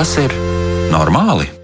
Vai tas ir normāli?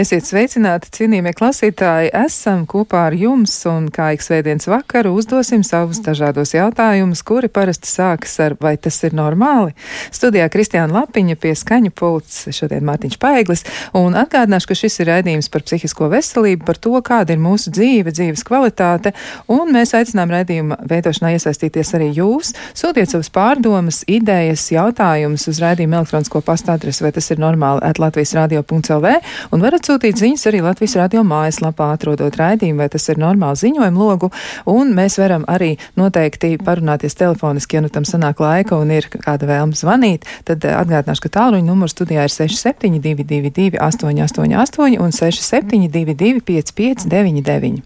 Esiet sveicināti, cienījamie klausītāji! Esam kopā ar jums un kā ik svētdienas vakaru uzdosim savus dažādos jautājumus, kuri parasti sākas ar vai tas ir normāli. Studijā Kristiāna Lapiņa pie skaņu pults šodien Mārtiņš Paeglis un atgādināšu, ka šis ir raidījums par psihisko veselību, par to, kāda ir mūsu dzīve, dzīves kvalitāte, un mēs aicinām raidījuma veidošanā iesaistīties arī jūs. Sūtiet savus pārdomas, idejas, jautājumus uz raidījuma elektronisko pasta adresi, vai tas ir normāli at Latvijas radio.lv un varat sūtīt ziņas arī Latvijas radio mājaslapā, atrodot raidījumu, vai tas ir normāli ziņojumu logu, un mēs varam arī noteikti parunāties telefoniski, ja nu tam sanāk laika un ir kāda vēlme zvanīt, tad eh, atgādināšu, ka tālruņa numurs studijā ir 6722 888 un 6722 559.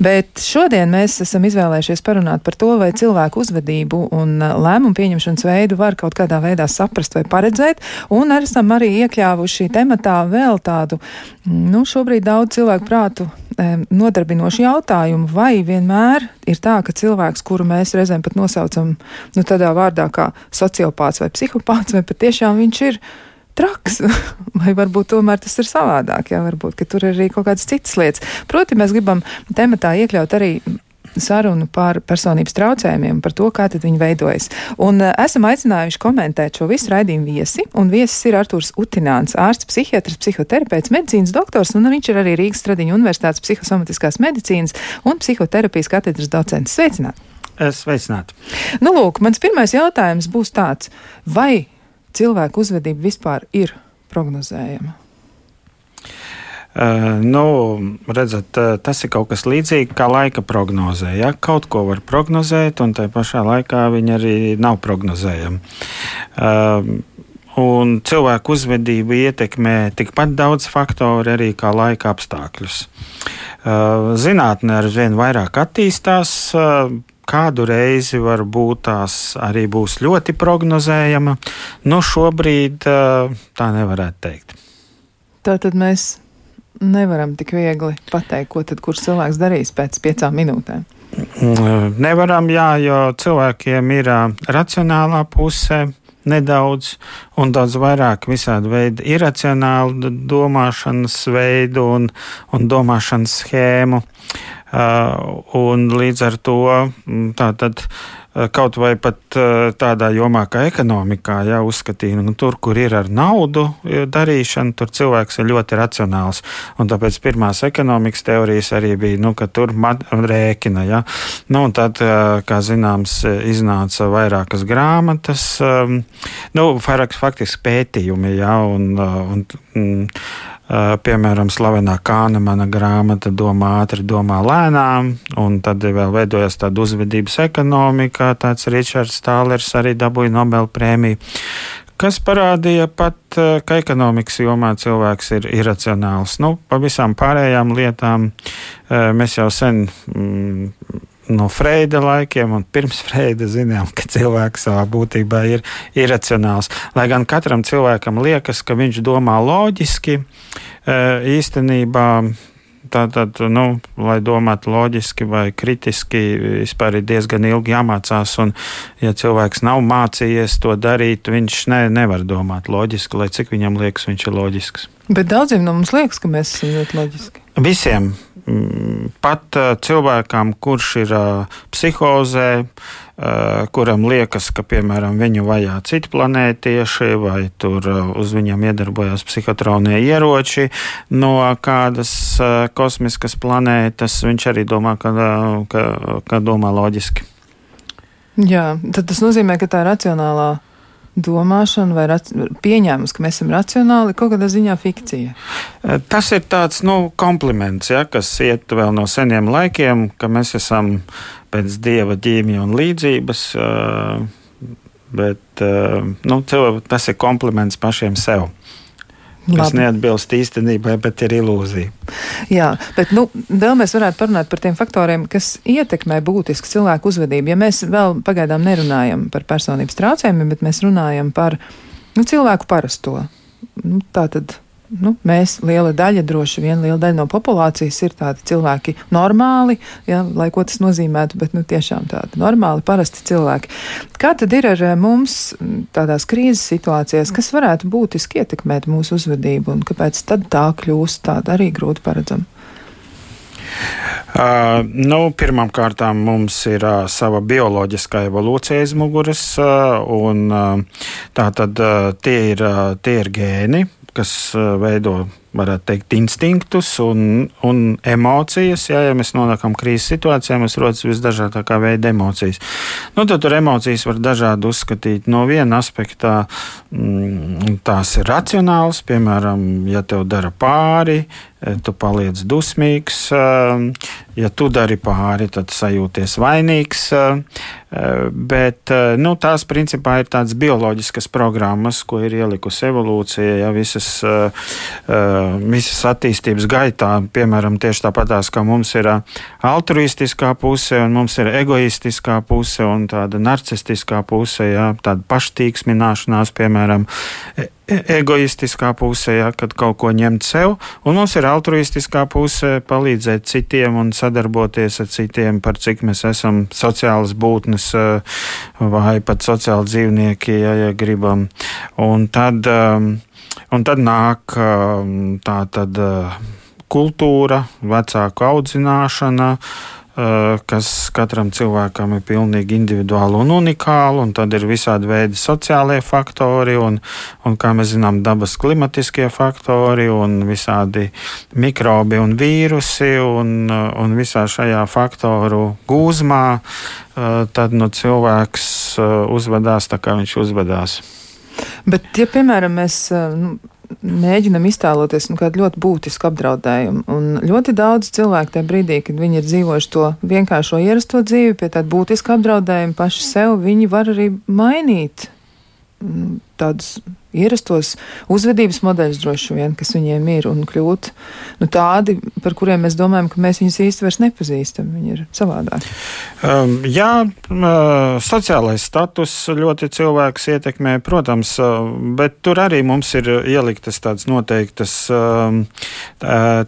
Bet šodien mēs esam izvēlējušies parunāt par to, vai cilvēku uzvedību un eh, lēmumu pieņemšanas veidu var kaut kādā veidā saprast vai paredzēt, un esam arī iekļāvuši tematā vēl tādu nu, šobrīd daudz cilvēku prātu nodarbinošu jautājumu, vai vienmēr ir tā, ka cilvēks, kuru mēs reizēm pat nosaucam nu, tādā vārdā kā sociopāts vai psihopāts, vai patiešām viņš ir traks, vai varbūt tomēr tas ir savādāk, jā, varbūt, ka tur ir arī kaut kādas citas lietas. Proti, mēs gribam tematā iekļaut arī sarunu par personības traucējumiem, par to, kā viņi veidojas. Un uh, esam aicinājuši komentēt šo visu raidījumu viesi, un viesis ir Artūrs Utināns, ārsts, psihiatrs, psihoterapeits, medicīnas doktors, un viņš ir arī Rīgas Stradiņa Universitātes psihosomatiskās medicīnas un psihoterapijas katedras docents. Sveicināti! Sveicināti! Nu, lūk, mans pirmais jautājums būs tāds, vai cilvēku uzvedība vispār ir prognozējama? Nu, redzat, tas ir kaut kas līdzīgs kā laika prognozē. Ja? Kaut ko var prognozēt, un tajā pašā laikā viņa arī nav prognozējama. Uh, Un cilvēku uzvedību ietekmē tikpat daudz faktoru arī kā laika apstākļus. Zinātnē ar vien vairāk attīstās, kādu reizi varbūt tās arī būs ļoti prognozējama. Nu, šobrīd tā nevarētu teikt. Tātad mēs nevaram tik viegli pateikt, ko tad kurš cilvēks darīs pēc piecām minūtēm. Nevaram, jā, jo cilvēkiem ir racionālā puse nedaudz un daudz vairāk visādi veidi iracionālu domāšanas veidu un, un domāšanas schēmu. Uh, un līdz ar to tā tad Eh, kaut vai pat eh, tādā jomā kā ekonomikā, ja uzskatīja, nu, tur, kur ir ar naudu eh, darīšana, tur cilvēks ir ļoti racionāls. Un tāpēc pirmās ekonomikas teorijas arī bija, nu, ka tur rēķina. Ja? Nu, tad, kā zināms, iznāca vairākas grāmatas, nu, vairākas faktiski pētījumi, ja? un, un, un piemēram, slavenā Kānemana grāmata Domā ātri, domā lēnām, un tad vēl veidojas tāda uzvedības ekonomika, tāds Ričards Tālers arī dabūja Nobel prēmiju kas parādīja pat, ka ekonomikas jomā cilvēks ir iracionāls. Nu, pa visām pārējām lietām mēs jau sen mm, no Freida laikiem un pirms Freida zinām, ka cilvēks savā būtībā ir iracionāls. Lai gan katram cilvēkam liekas, ka viņš domā loģiski, e, īstenībā tātad, nu, lai domātu loģiski vai kritiski, vispār ir diezgan ilgi jāmācās. Un, ja cilvēks nav mācījies to darīt, viņš ne, nevar domāt loģiski, lai cik viņam liekas, viņš ir loģisks. Bet daudziem no mums liekas, ka mēs esam ļoti loģiski. Visiem pat uh, cilvēkam, kurš ir psihozē, kuram liekas, ka, piemēram, viņu vajā citi planētieši vai tur uz viņiem iedarbojas psihotronie ieroči no kādas kosmiskas planētas, viņš arī domā, ka, ka, ka domā loģiski. Jā, tad tas nozīmē, ka tā racionālā domāšana vai pieņēmums, ka mēs esam racionāli, kaut kādā ziņā fikcija? Eh, tas ir tāds nu, kompliments, ja, kas iet vēl no seniem laikiem, ka mēs esam pēc dieva ģīmija un līdzības. Eh, bet eh, nu, tas ir kompliments pašiem sev kas Labi. neatbilst īstenībai, bet ir ilūzija. Jā, bet nu, vēl mēs varētu parunāt par tiem faktoriem, kas ietekmē būtiski cilvēku uzvedību. Ja mēs vēl pagaidām nerunājam par personības traucējumiem, bet mēs runājam par nu, cilvēku parasto. Nu, tā tad nu, mēs, liela daļa, droši vien liela daļa no populācijas ir tādi cilvēki normāli, ja, lai ko tas nozīmētu, bet nu, tiešām tādi normāli, parasti cilvēki. Kā tad ir ar mums tādās krīzes situācijās, kas varētu būtiski ietekmēt mūsu uzvedību un kāpēc tad tā kļūst tāda arī grūti paredzama? Uh, nu, Pirmkārt, mums ir uh, sava bioloģiskā evolūcija aiz muguras, uh, un uh, tā tad uh, tie ir, uh, tie ir gēni, kas uh, veido varētu teikt, instinktus un, un emocijas. Jā, ja mēs nonākam krīzes situācijā, mums rodas visdažādākā veida emocijas. Nu, tad tur emocijas var dažādi uzskatīt. No viena aspekta mm, tās ir racionāls, piemēram, ja tev dara pāri, tu paliec dusmīgs. E, ja tu dari pāri, tad sajūties vainīgs. E, bet nu, tās principā ir tādas bioloģiskas programmas, ko ir ielikusi evolūcija. Ja, visas, visas attīstības gaitā, piemēram, tieši tāpatās, kā mums ir altruistiskā puse, un mums ir egoistiskā puse un tāda narcistiskā puse, jā, tāda paštīksmināšanās, piemēram, egoistiskā pusē, ja, kad kaut ko ņemt sev, un mums ir altruistiskā pusē palīdzēt citiem un sadarboties ar citiem, par cik mēs esam sociālas būtnes vai pat sociāli dzīvnieki, ja, ja gribam. Un tad, un tad nāk tā tad kultūra, vecāku audzināšana, kas katram cilvēkam ir pilnīgi individuāli un unikāli, un tad ir visādi veidi sociālie faktori, un, un kā mēs zinām, dabas klimatiskie faktori, un visādi mikrobi un vīrusi, un, un visā šajā faktoru gūzmā, tad nu, cilvēks uzvedās tā, kā viņš uzvedās. Bet, ja, piemēram, mēs nu, mēģinam iztēloties nu, kādu ļoti būtisku apdraudējumu. Un ļoti daudz cilvēku tajā brīdī, kad viņi ir dzīvojuši to vienkāršo ierasto dzīvi, pie tāda būtiska apdraudējuma paši sev, viņi var arī mainīt mm, tādus ierastos uzvedības modeļus droši vien, kas viņiem ir, un kļūt nu, tādi, par kuriem mēs domājam, ka mēs viņus īsti vairs nepazīstam. Viņi ir savādāki. Um, jā, uh, sociālais status ļoti cilvēks ietekmē, protams, uh, bet tur arī mums ir ieliktas tādas noteiktas, um,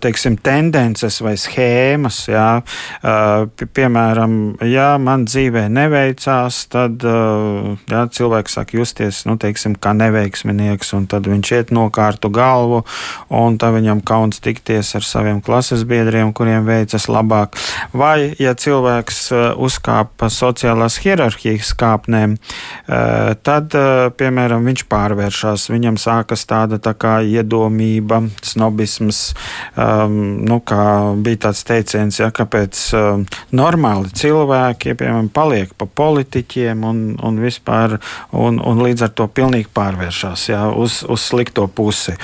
teiksim, tendences vai schēmas. Jā. Uh, piemēram, ja man dzīvē neveicās, tad jā, cilvēks sāk justies, nu, teiksim, kā neveiksmi pieminieks, un tad viņš iet nokārtu galvu, un tad viņam kauns tikties ar saviem klases biedriem, kuriem veicas labāk. Vai, ja cilvēks uh, uzkāp pa sociālās hierarhijas kāpnēm, uh, tad, uh, piemēram, viņš pārvēršas, viņam sākas tāda tā kā iedomība, snobisms, um, nu, kā bija tāds teiciens, ja, kāpēc um, normāli cilvēki, piemēram, paliek pa politiķiem un, un vispār, un, un līdz ar to pilnīgi pārvēršas jā, uz, uz slikto pusi.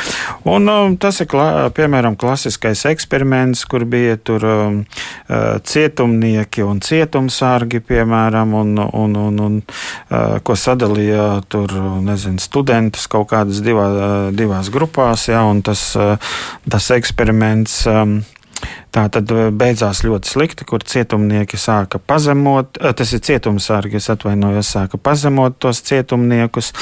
Un, um, tas ir klā, piemēram klasiskais eksperiments, kur bija tur um, uh, cietumnieki un cietumsargi, piemēram, un, un, un, un uh, ko sadalīja tur nezinu, studentus kaut kādas divā, uh, divās grupās, jā, tas, uh, tas eksperiments. Um, Tā tad uh, beidzās ļoti slikti, kur cietumnieki sāka pazemot, uh, tas ir cietumsargi, es atvainojos, sāka pazemot tos cietumniekus,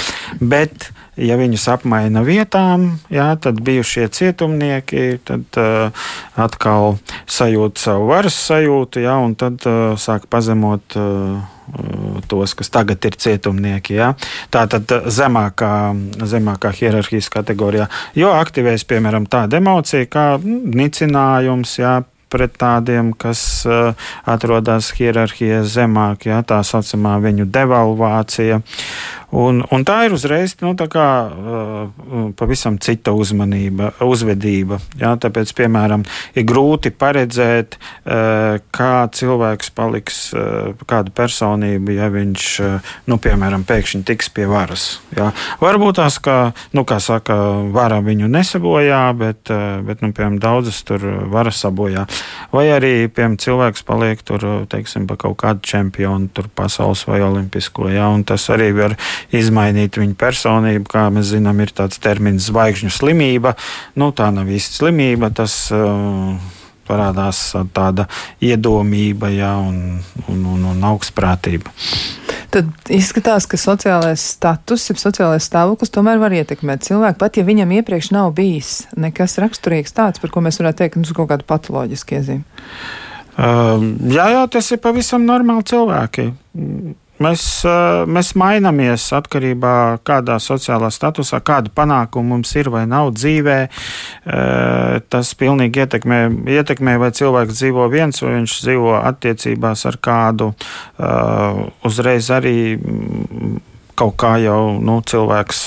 bet ja viņus apmaina vietām, jā, tad bijušie cietumnieki tad, uh, atkal sajūt savu varas sajūtu, jā, un tad uh, sāk pazemot. Uh, tos, kas tagad ir cietumnieki. Ja? Tā tad zemākā, zemākā hierarhijas kategorijā. Jo aktivēs, piemēram, tāda emocija kā nicinājums, ja? pret tādiem, kas uh, atrodas hierarhijā zemāk, ja? tā saucamā viņu devalvācija. Un, un tā ir uzreiz nu, kā, uh, pavisam cita uzmanība, uzvedība. Jā, tāpēc, piemēram, ir grūti paredzēt, uh, kā cilvēks paliks, uh, kāda personība, ja viņš, uh, nu, piemēram, pēkšņi tiks pie varas. Jā. Varbūt tās, ka, nu, kā saka, vara viņu nesabojā, bet, uh, bet nu, piemēram, daudzas tur varas sabojā. Vai arī, piemēram, cilvēks paliek tur, teiksim, pa kaut kādu čempionu, tur pasaules vai olimpisko, jā, un tas arī var izmainīt viņa personību. Kā mēs zinām, ir tāds termins zvaigžņu slimība. Nu, tā nav īsti slimība. Tas, uh, parādās tāda iedomība ja, un, un, un, un augstprātība. Tad izskatās, ka sociālais status, jeb sociālais stāvoklis tomēr var ietekmēt cilvēku, pat ja viņam iepriekš nav bijis nekas raksturīgs tāds, par ko mēs varētu teikt, ka tas ir kaut kāda patoloģiska iezīme. Uh, jā, jā, tas ir pavisam normāli cilvēki. Mēs, mēs mainamies atkarībā no kādā sociālā statusā, kāda panākuma mums ir vai nav dzīvē. Tas pilnīgi ietekmē, ietekmē, vai cilvēks dzīvo viens, vai viņš dzīvo attiecībās ar kādu. Uzreiz arī kaut kā jau nu, cilvēks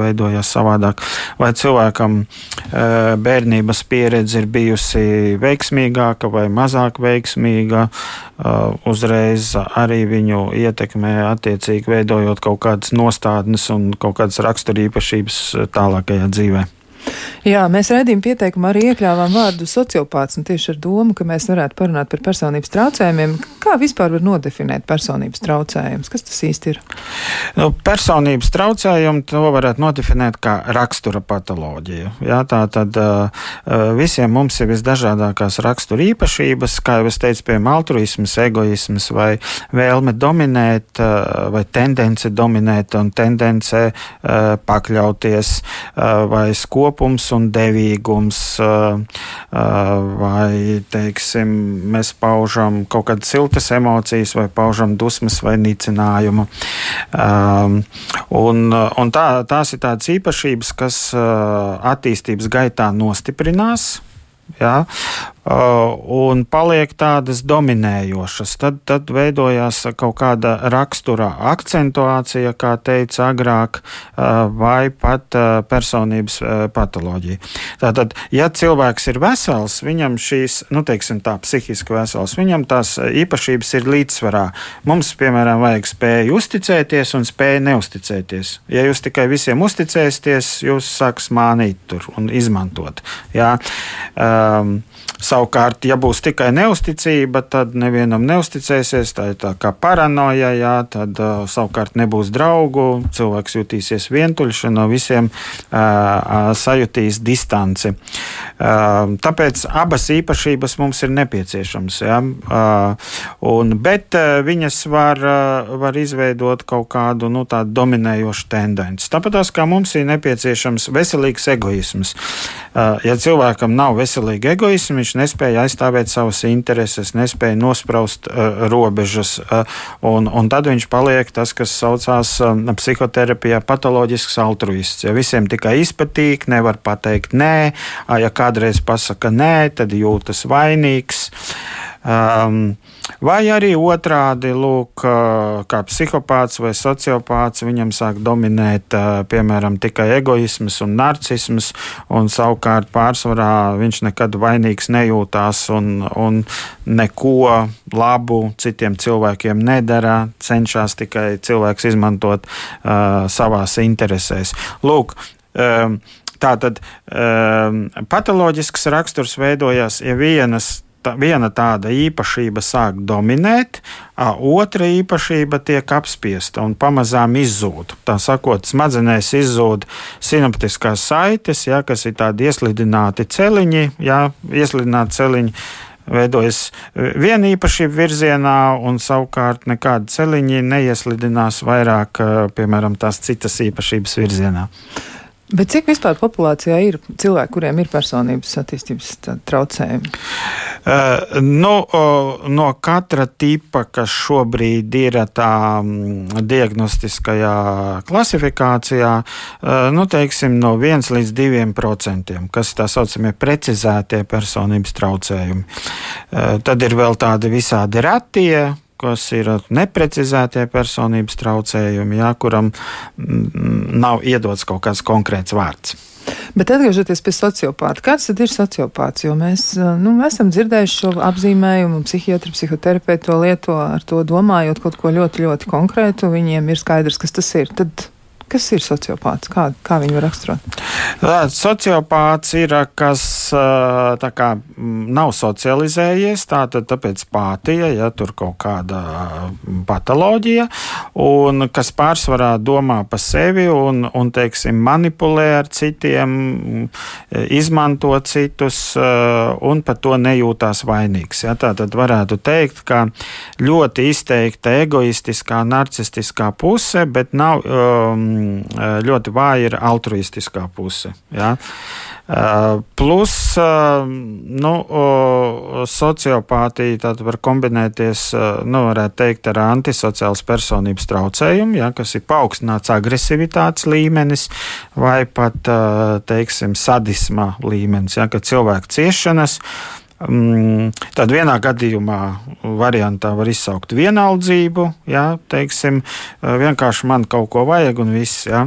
veidojas savādāk. Vai cilvēkam bērnības pieredze ir bijusi veiksmīgāka vai mazāk veiksmīga, uzreiz arī viņu ietekmē attiecīgi veidojot kaut kādas nostādnes un kaut kādas raksturīpašības tālākajā dzīvēm. Jā, mēs redzījām pieteikumā arī iekļāvām vārdu sociopāts, un tieši ar domu, ka mēs varētu parunāt par personības traucējumiem. Kā vispār var nodefinēt personības traucējumus? Kas tas īsti ir? Nu, personības traucējumu to varētu nodefinēt kā rakstura patoloģiju. Jā, tā tad visiem mums ir visdažādākās rakstura īpašības, kā jau es teicu, piemēram, altruisms, egoisms vai vēlme dominēt, vai tendence dominēt un tendence pakļauties vai skop kopums un devīgums, vai teiksim, mēs paužam kaut kādas siltas emocijas, vai paužam dusmas vai nicinājumu. Un, un tā, tās ir tādas īpašības, kas attīstības gaitā nostiprinās. Ja? Uh, un paliek tādas dominējošas. Tad, tad veidojās kaut kāda rakstura akcentuācija, kā teica agrāk, uh, vai pat uh, personības patoloģija. Tātad, ja cilvēks ir vesels, viņam šīs, nu, teiksim, tā psihiski vesels, viņam tās īpašības ir līdzsvarā. Mums, piemēram, vajag spēju uzticēties un spēju neusticēties. Ja jūs tikai visiem uzticēsieties, jūs sāks mānīt tur un izmantot. Jā. Um, Savukārt, ja būs tikai neusticība, tad nevienam neusticēsies. Tā ir tā kā paranoja, jā, tad uh, savukārt nebūs draugu, cilvēks jutīsies vientuļš un no visiem uh, sajutīs distanci. Uh, tāpēc abas īpašības mums ir nepieciešamas. Jā, uh, un, bet uh, viņas var, uh, var izveidot kaut kādu nu, dominējošu tendenci. Tāpat kā mums ir nepieciešams veselīgs egoisms. Uh, ja cilvēkam nav veselīga egoisma, viņš nespēja aizstāvēt savas intereses, nespēja nospraust uh, robežas, uh, un, un tad viņš paliek tas, kas saucās uh, psihoterapijā patoloģisks altruists. Ja visiem tikai izpatīk, nevar pateikt nē, ja kādreiz pasaka nē, tad jūtas vainīgs. Um, Vai arī otrādi, lūk, kā psihopāts vai sociopāts, viņam sāk dominēt, piemēram, tikai egoisms un narcisms, un savukārt pārsvarā viņš nekad vainīgs nejūtās un, un neko labu citiem cilvēkiem nedara, cenšas tikai cilvēks izmantot uh, savās interesēs. Lūk, um, Tātad um, patoloģisks raksturs veidojas, ja vienas tā, viena tāda īpašība sāk dominēt, a, otra īpašība tiek apspiesta un pamazām izzūd. Tā sakot, smadzenēs izzūd sinaptiskās saites, ja, kas ir tādi ieslidināti celiņi, ja, ieslidināti celiņi veidojas viena īpašība virzienā, un savukārt nekādi celiņi neieslidinās vairāk, piemēram, tās citas īpašības virzienā. Bet cik vispār populācijā ir cilvēki, kuriem ir personības attīstības traucējumi? Uh, nu, no katra tipa, kas šobrīd ir tā diagnostiskajā klasifikācijā, uh, nu, teiksim, no 1 līdz 2 procentiem, kas tā saucamie precizētie personības traucējumi. Uh, tad ir vēl tādi visādi retie kas ir neprecizētie personības traucējumi, jā, kuram mm, nav iedots kaut kāds konkrēts vārds. Bet atgriežoties pie sociopāta, kāds tad ir sociopāts? Jo mēs nu, esam dzirdējuši šo apzīmējumu, psihiatri, psihoterapeiti to lieto ar to domājot kaut ko ļoti, ļoti konkrētu. Viņiem ir skaidrs, kas tas ir. Tad Kas ir sociopāts? Kā, kā viņu raksturot? Sociopāts ir, kas kā, nav socializējies, tātad tāpēc pātija, ja tur kaut kāda patoloģija, un kas pārsvarā domā par sevi un, un teiksim, manipulē ar citiem, izmanto citus un par to nejūtās vainīgs. Ja? Tā tad varētu teikt, ka ļoti izteikta egoistiskā, narcistiskā puse, bet nav um, ļoti vāja ir altruistiskā puse. Ja? Plus, nu, sociopātija tad var kombinēties, nu, varētu teikt, ar antisociālas personības traucējumu, ja, kas ir paaugstināts agresivitātes līmenis vai pat, teiksim, sadisma līmenis, ja, kad cilvēku ciešanas tad vienā gadījumā variantā var izsaukt vienaldzību, jā, teiksim, vienkārši man kaut ko vajag un viss. Jā.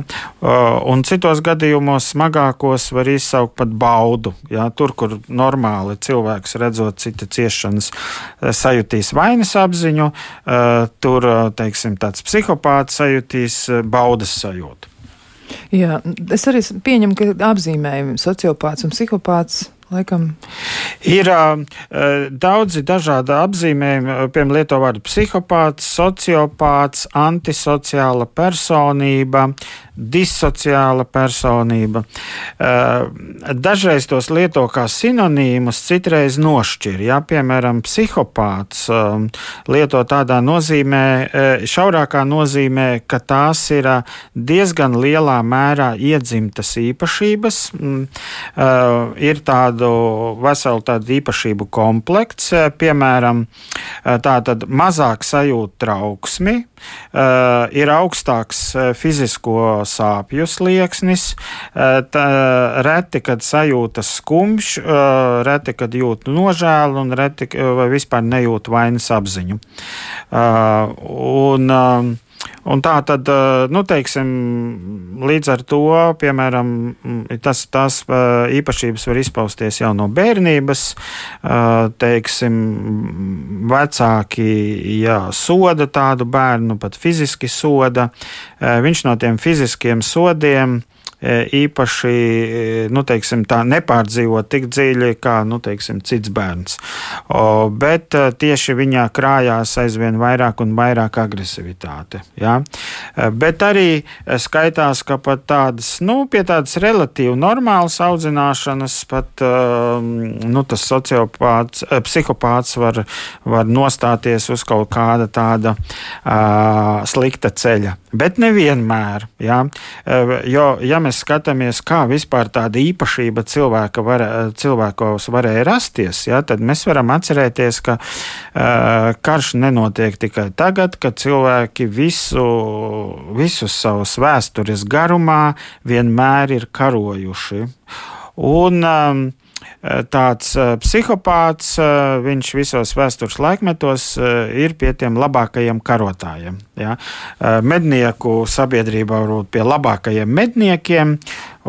Un citos gadījumos smagākos var izsaukt pat baudu. Jā. Tur, kur normāli cilvēks redzot cita ciešanas, sajutīs vainas apziņu, tur, teiksim, tāds psihopāts sajutīs baudas sajūtu. Jā, es arī pieņemu, ka apzīmējumi sociopāts un psihopāts Laikam. Ir uh, daudzi dažādi apzīmējumi, piemēram, lieto vārdu psihopāts, sociopāts, antisociāla personība, disociāla personība. Eh, dažreiz tos lieto kā sinonīmus, citreiz nošķir. Ja, piemēram, psihopāts eh, lieto tādā nozīmē, eh, šaurākā nozīmē, ka tās ir diezgan lielā mērā iedzimtas īpašības. Mm, ir tādu veselu tādu īpašību komplekts, piemēram, tātad mazāk sajūt trauksmi, ir augstāks fizisko sāpju slieksnis, tā, reti, kad sajūtas skumjš, reti, kad jūt nožēlu un reti vai vispār nejūt vainas apziņu. Un, Un tā tad, nu, teiksim, līdz ar to, piemēram, tas, tās īpašības var izpausties jau no bērnības. Teiksim, vecāki jā, soda tādu bērnu, pat fiziski soda. Viņš no tiem fiziskiem sodiem īpaši nu, teiksim, nepārdzīvot tik dziļi kā nu, teiksim, cits bērns. O, bet tieši viņā krājās aizvien vairāk un vairāk agresivitāte. Ja? Bet arī skaitās, ka pat tādas, nu, pie tādas relatīvi normālas audzināšanas, pat nu, tas sociopāts, psihopāts var, var nostāties uz kaut kāda tāda uh, slikta ceļa. Bet nevienmēr. Ja? Jo, ja mēs mēs skatāmies, kā vispār tāda īpašība cilvēka var, cilvēkos varēja rasties, ja, tad mēs varam atcerēties, ka uh, karš nenotiek tikai tagad, kad cilvēki visu, visus savus vēstures garumā vienmēr ir karojuši. Un, um, tāds psihopāts, viņš visos vēstures laikmetos ir pie tiem labākajiem karotājiem. Ja? Mednieku sabiedrībā varbūt pie labākajiem medniekiem,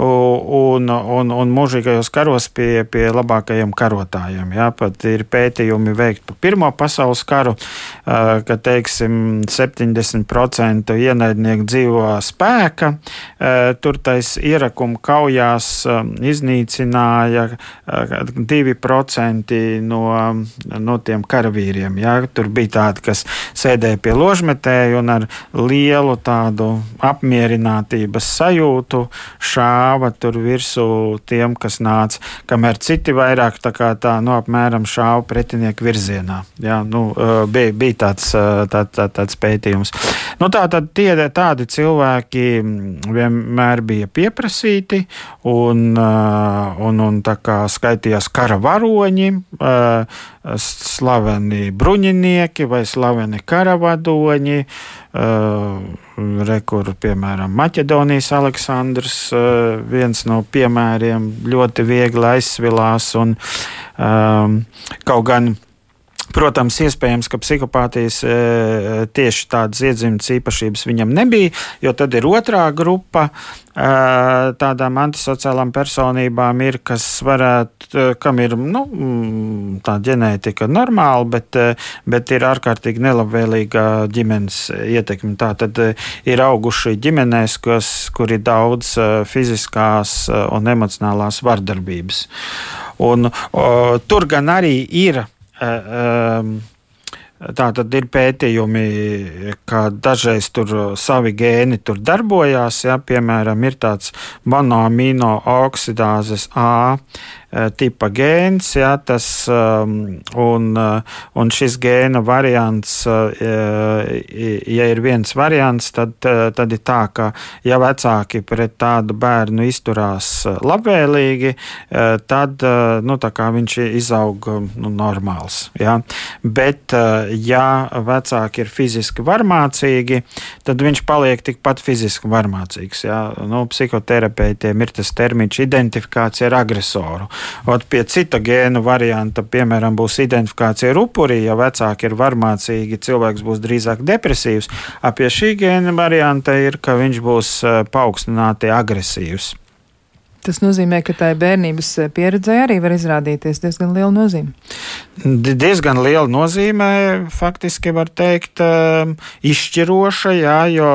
un, un, un mūžīgajos karos pie, pie labākajiem karotājiem. Jā, pat ir pētījumi veikti par Pirmo pasaules karu, ka teiksim, 70% ienaidnieku dzīvo spēka. Tur tais ierakumu kaujās iznīcināja 2% no, no tiem karavīriem. Jā. Tur bija tādi, kas sēdēja pie ložmetēju un ar lielu tādu apmierinātības sajūtu šā šāva tur virsū tiem, kas nāca, kamēr citi vairāk tā kā tā, nu, apmēram šāva pretinieku virzienā. Jā, nu, bija, bija tāds, tā, tā, tāds pētījums. Nu, tā tad tie tādi cilvēki vienmēr bija pieprasīti un, un, un tā kā skaitījās kara varoņi, slaveni bruņinieki vai slaveni karavadoņi. Uh, Rekur, piemēram, Maķedonijas Aleksandrs, uh, viens no piemēriem, ļoti viegli aizsvilās un um, kaut gan Protams, iespējams, ka psihopātijas e, tieši tādas iedzimtas īpašības viņam nebija, jo tad ir otrā grupa e, tādām antisociālām personībām, ir, kas varētu, e, kam ir nu, mm, tā ģenētika normāla, bet, bet ir ārkārtīgi nelabvēlīga ģimenes ietekme. Tā tad ir auguši ģimenēs, kas, kur ir daudz fiziskās un emocionālās vardarbības. Un, o, tur gan arī ir Tā tad ir pētījumi, ka dažreiz tur savi gēni tur darbojās. Ja, piemēram, ir tāds monoamino oksidāzes A Eh, tipa gēns, ja, tas, um, un, uh, un šis gēna variants, uh, ja ir viens variants, tad, tad ir tā, ka ja vecāki pret tādu bērnu izturās labvēlīgi, tad nu, viņš izaug nu, normāls. Ja. Bet, ja vecāki ir fiziski varmācīgi, tad viņš paliek tikpat fiziski varmācīgs. Ja. Nu, psihoterapeitiem ir tas termiņš identifikācija ar agresoru. Ot pie cita gēnu varianta, piemēram, būs identifikācija ar upuri, ja vecāki ir varmācīgi, cilvēks būs drīzāk depresīvs. A pie šī gēna varianta ir, ka viņš būs eh, paaugstināti agresīvs. Tas nozīmē, ka tai bērnības pieredzē arī var izrādīties diezgan liela nozīme. Diezgan liela nozīme, faktiski var teikt, eh, izšķiroša, jā, jo,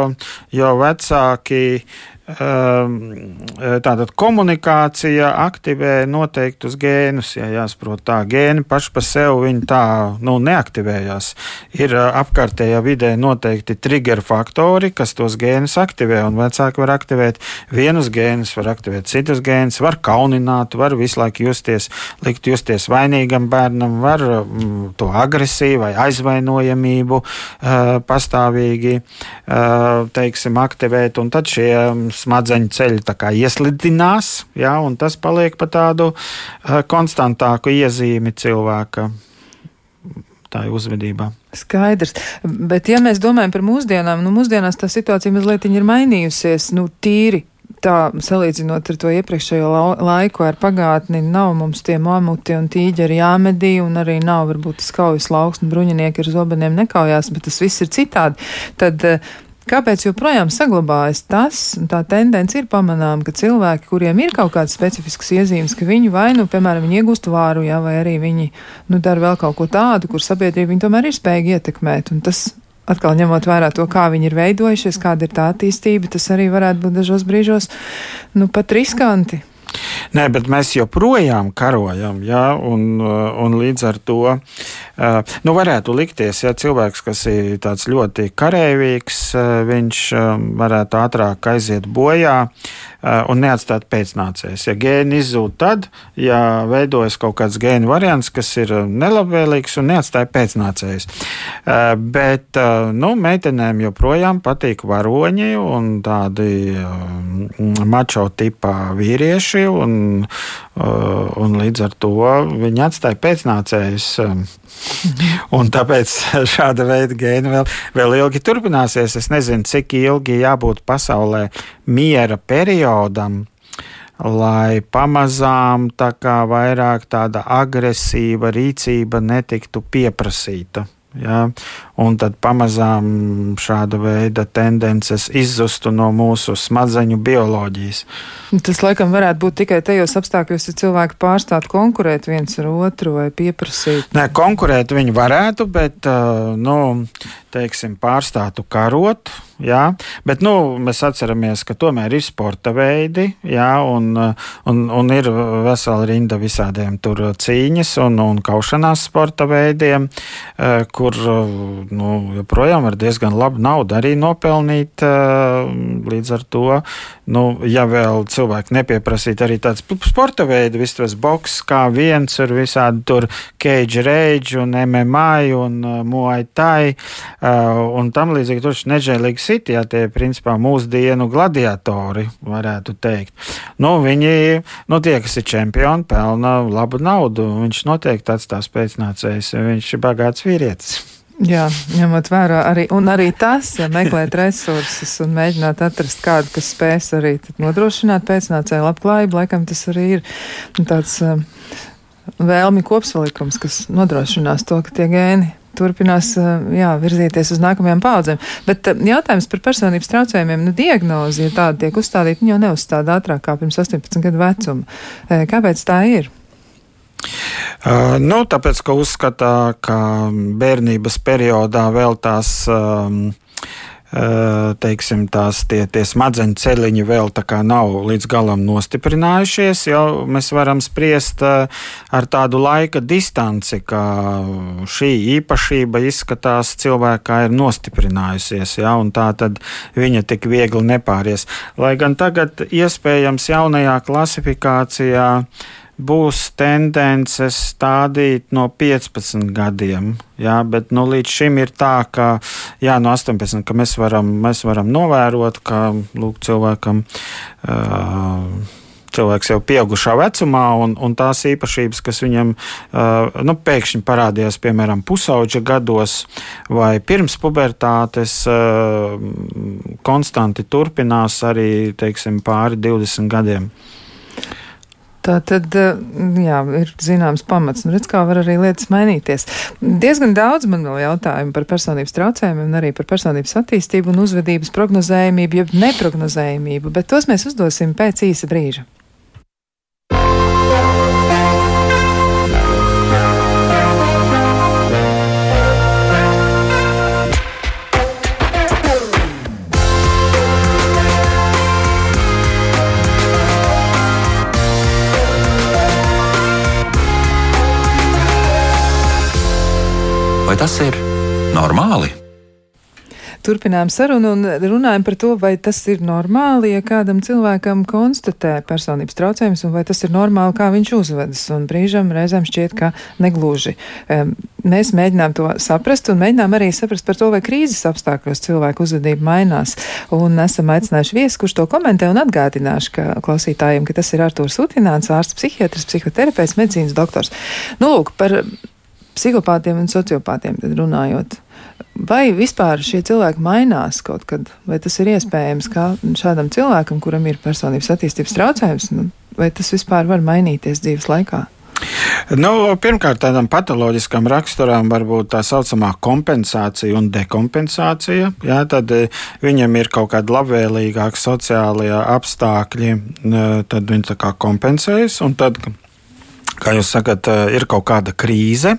jo vecāki Ehm, tātad komunikācija aktivē noteiktus gēnus. Ja jāsaprot, tā gēni paši par sevi viņi tā nu, neaktivējās. Ir e, apkārtējā vidē noteikti trigger faktori, kas tos gēnus aktivē. Un vecāki var aktivēt vienus gēnus, var aktivēt citus gēnus, var kaunināt, var visu laiku justies, likt justies vainīgam bērnam, var mm, to agresiju vai aizvainojamību uh, pastāvīgi uh, teiksim, aktivēt. Un tad šie smadzeņu ceļi ieslidinās, ja, un tas paliek pa tādu uh, konstantāku iezīmi cilvēka uzvedībā. Skaidrs. Bet, ja mēs domājam par mūsdienām, nu, mūsdienās tā situācija mazliet ir mainījusies. Nu, tīri tā salīdzinot ar to iepriekšējo laiku, ar pagātni, nav mums tie mamuti un tīģeri jāmedī, un arī nav varbūt skaujas lauks un bruņinieki ar zobeniem nekaujās, bet tas viss ir citādi. Tad Kāpēc joprojām saglabājas tas, un tā tendence ir pamanām, ka cilvēki, kuriem ir kaut kādas specifiskas iezīmes, ka viņi vai nu, piemēram, viņi iegūst vāru, jā, vai arī viņi, nu, dara vēl kaut ko tādu, kur sabiedrība viņi tomēr ir spējīgi ietekmēt, un tas atkal ņemot vērā to, kā viņi ir veidojušies, kāda ir tā attīstība, tas arī varētu būt dažos brīžos, nu, pat riskanti. Nē, bet mēs joprojām karojam, ja, un, un līdz ar to uh, nu, varētu likties, ja cilvēks, kas ir ļoti karavīgs, uh, viņš uh, varētu ātrāk aiziet bojā un neatstāt pēcnācējus. Ja gēni izzūd, tad, ja veidojas kaut kāds gēnu variants, kas ir nelabvēlīgs un neatstāja pēcnācējus. Bet nu, meitenēm joprojām patīk varoņi un tādi mačo tipā vīrieši un, un līdz ar to viņi atstāja pēcnācējus. Um, un tāpēc šāda veida gēni vēl, vēl ilgi turpināsies. Es nezinu, cik ilgi jābūt pasaulē miera periodam, lai pamazām tā kā vairāk tāda agresīva rīcība netiktu pieprasīta. Ja? Un tad pamazām šāda veida tendences izzustu no mūsu smadzeņu bioloģijas. Tas laikam varētu būt tikai tajos apstākļos, ja cilvēki pārstātu konkurēt viens ar otru vai pieprasīt. Nē, konkurēt viņi varētu, bet, nu, teiksim, pārstātu karot. Jā, bet nu, mēs atceramies, ka tomēr ir sporta veidi, jā, un, un, un ir vesela rinda visādiem tur cīņas un, un kaušanās sporta veidiem, kur nu, joprojām var diezgan labu naudu arī nopelnīt. Līdz ar to, nu, ja vēl cilvēki nepieprasītu arī tāds sporta veidu, viss tas boks kā viens, ir visādi tur cage rage un MMA un muay thai un tam līdzīgi tur nežēlīgi sit, ja tie principā mūsdienu gladiatori, varētu teikt. Nu, viņi, nu, tie, kas ir čempioni, pelna labu naudu. Viņš noteikti atstās pēcnācējs, viņš ir bagāts vīrietis. Jā, ņemot vērā arī, arī tas, ja meklēt resursus un mēģināt atrast kādu, kas spēs arī nodrošināt pēcnācēju labklājību, laikam tas arī ir tāds uh, vēlmi kopsalikums, kas nodrošinās to, ka tie gēni turpinās jā, virzīties uz nākamajām paudzēm. Bet jautājums par personības traucējumiem, nu, diagnozi, ja tāda tiek uzstādīta, viņa jau neuzstāda ātrāk kā pirms 18 gadu vecuma. Kāpēc tā ir? Uh, nu, tāpēc, ka uzskatā, ka bērnības periodā vēl tās um, teiksim, tās tie, tie smadzeņu ceļiņi vēl nav līdz galam nostiprinājušies, jau mēs varam spriest ar tādu laika distanci, ka šī īpašība izskatās cilvēkā ir nostiprinājusies, ja, un tā tad viņa tik viegli nepāries. Lai gan tagad iespējams jaunajā klasifikācijā būs tendences stādīt no 15 gadiem. Jā, bet nu, līdz šim ir tā, ka jā, no 18 ka mēs, varam, mēs varam novērot, ka lūk, cilvēkam. Uh, cilvēks jau pieaugušā vecumā, un, un tās īpašības, kas viņam uh, nu, pēkšņi parādījās, piemēram, pusauģa gados vai pirms pubertātes, uh, konstanti turpinās arī teiksim, pāri 20 gadiem. Tā tad, eh, jā, ir zināms pamats, un redz, kā var arī lietas mainīties. Diezgan daudz man vēl jautājumu par personības traucējumiem un arī par personības attīstību un uzvedības prognozējumību, jeb neprognozējumību, bet tos mēs uzdosim pēc īsa brīža. Vai tas ir normāli? Turpinām sarunu un runājam par to, vai tas ir normāli, ja kādam cilvēkam konstatē personības traucējumus, un vai tas ir normāli, kā viņš uzvedas. Un brīžam reizēm šķiet, ka negluži. Mēs mēģinām to saprast un mēģinām arī saprast par to, vai krīzes apstākļos cilvēku uzvedība mainās. Un esam aicinājuši viesu, kurš to komentē un atgādināšu ka klausītājiem, ka tas ir Artūrs Utināns, ārsts psihiatrs, psihoterapeits, medicīnas doktors. Nu, lūk, par psihopātiem un sociopātiem runājot. Vai vispār šie cilvēki mainās kaut kad, vai tas ir iespējams, kā šādam cilvēkam, kuram ir personības attīstības traucējums, nu, vai tas vispār var mainīties dzīves laikā? Nu, pirmkārt, tādam patoloģiskam raksturam var būt tā saucamā kompensācija un dekompensācija. Jā, tad eh, viņam ir kaut kādi labvēlīgāki sociālie apstākļi, eh, tad viņš tā kā kompensējas. Tad, kā jūs sakat, eh, ir kaut kāda krīze.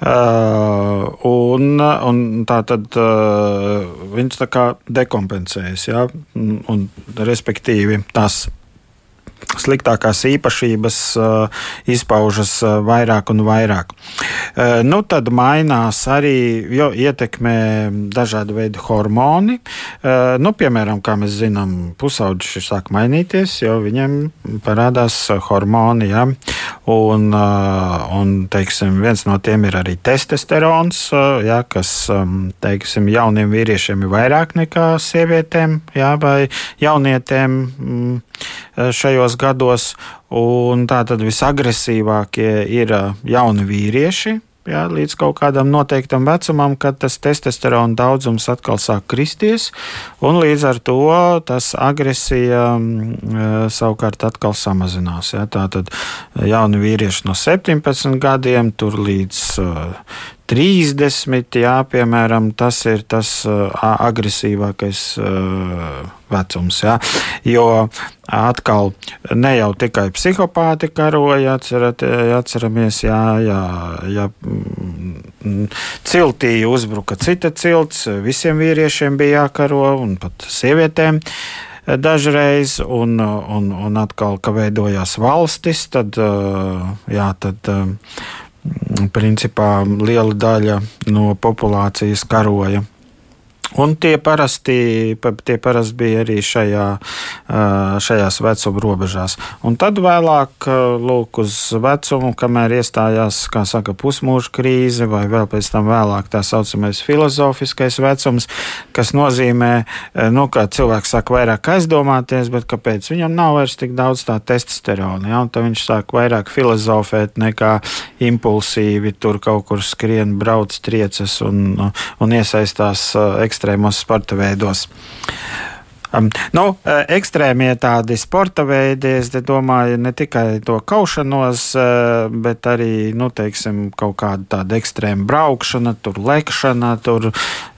Uh, un, un tā tad uh, viņš tā kā dekompensējas, ja? un, respektīvi tās sliktākās īpašības uh, izpaužas uh, vairāk un vairāk. Uh, nu, tad mainās arī, ietekmē dažādi veidi hormoni. Nu, piemēram, kā mēs zinām, pusauģis sāk mainīties, jo viņiem parādās hormoni. Ja? Un, un teiksim, viens no tiem ir arī testosterons, ja? kas um, teiksim, jauniem vīriešiem ir vairāk nekā sievietēm ja? vai jaunietēm. Mm, šajos gados. Tātad visagresīvākie ir eh, jauni vīrieši. Jā, līdz kaut kādam noteiktam vecumam, kad tas testosterona daudzums atkal sāk kristies, un līdz ar to tas agresija mm, eh, savukārt atkal samazinās. Jā. Tātad jauni vīrieši no 17 gadiem līdz 30, jā, piemēram, tas ir tas uh, agresīvākais uh, vecums. Jā. Jo atkal ne jau tikai psihopāti karoja, atcerat, atceramies, jā, jā, jā, mm, ciltī uzbruka cita cilts, visiem vīriešiem bija jākaro un pat sievietēm dažreiz, un, un, un atkal, ka veidojās valstis, tad, jā, tad principā liela daļa no populācijas karoja Un tie parasti, tie parasti bija arī šajā, šajās vecuma robežās. Un tad vēlāk, lūk, uz vecumu, kamēr iestājās, kā saka, pusmūža krīze, vai vēl pēc tam vēlāk tā saucamais filozofiskais vecums, kas nozīmē, nu, ka cilvēks sāk vairāk aizdomāties, bet kāpēc viņam nav vairs tik daudz tā testosterona, ja? un tad viņš sāk vairāk filozofēt nekā impulsīvi tur kaut kur skrien, brauc, triecas un, un iesaistās ekstrēmos sporta veidos. Um, nu, uh, ekstrēmie tādi sporta veidi, es domāju, ne tikai to kaušanos, uh, bet arī nu, teiksim, kaut kāda tāda ekstrēma braukšana, tur lekšana, tur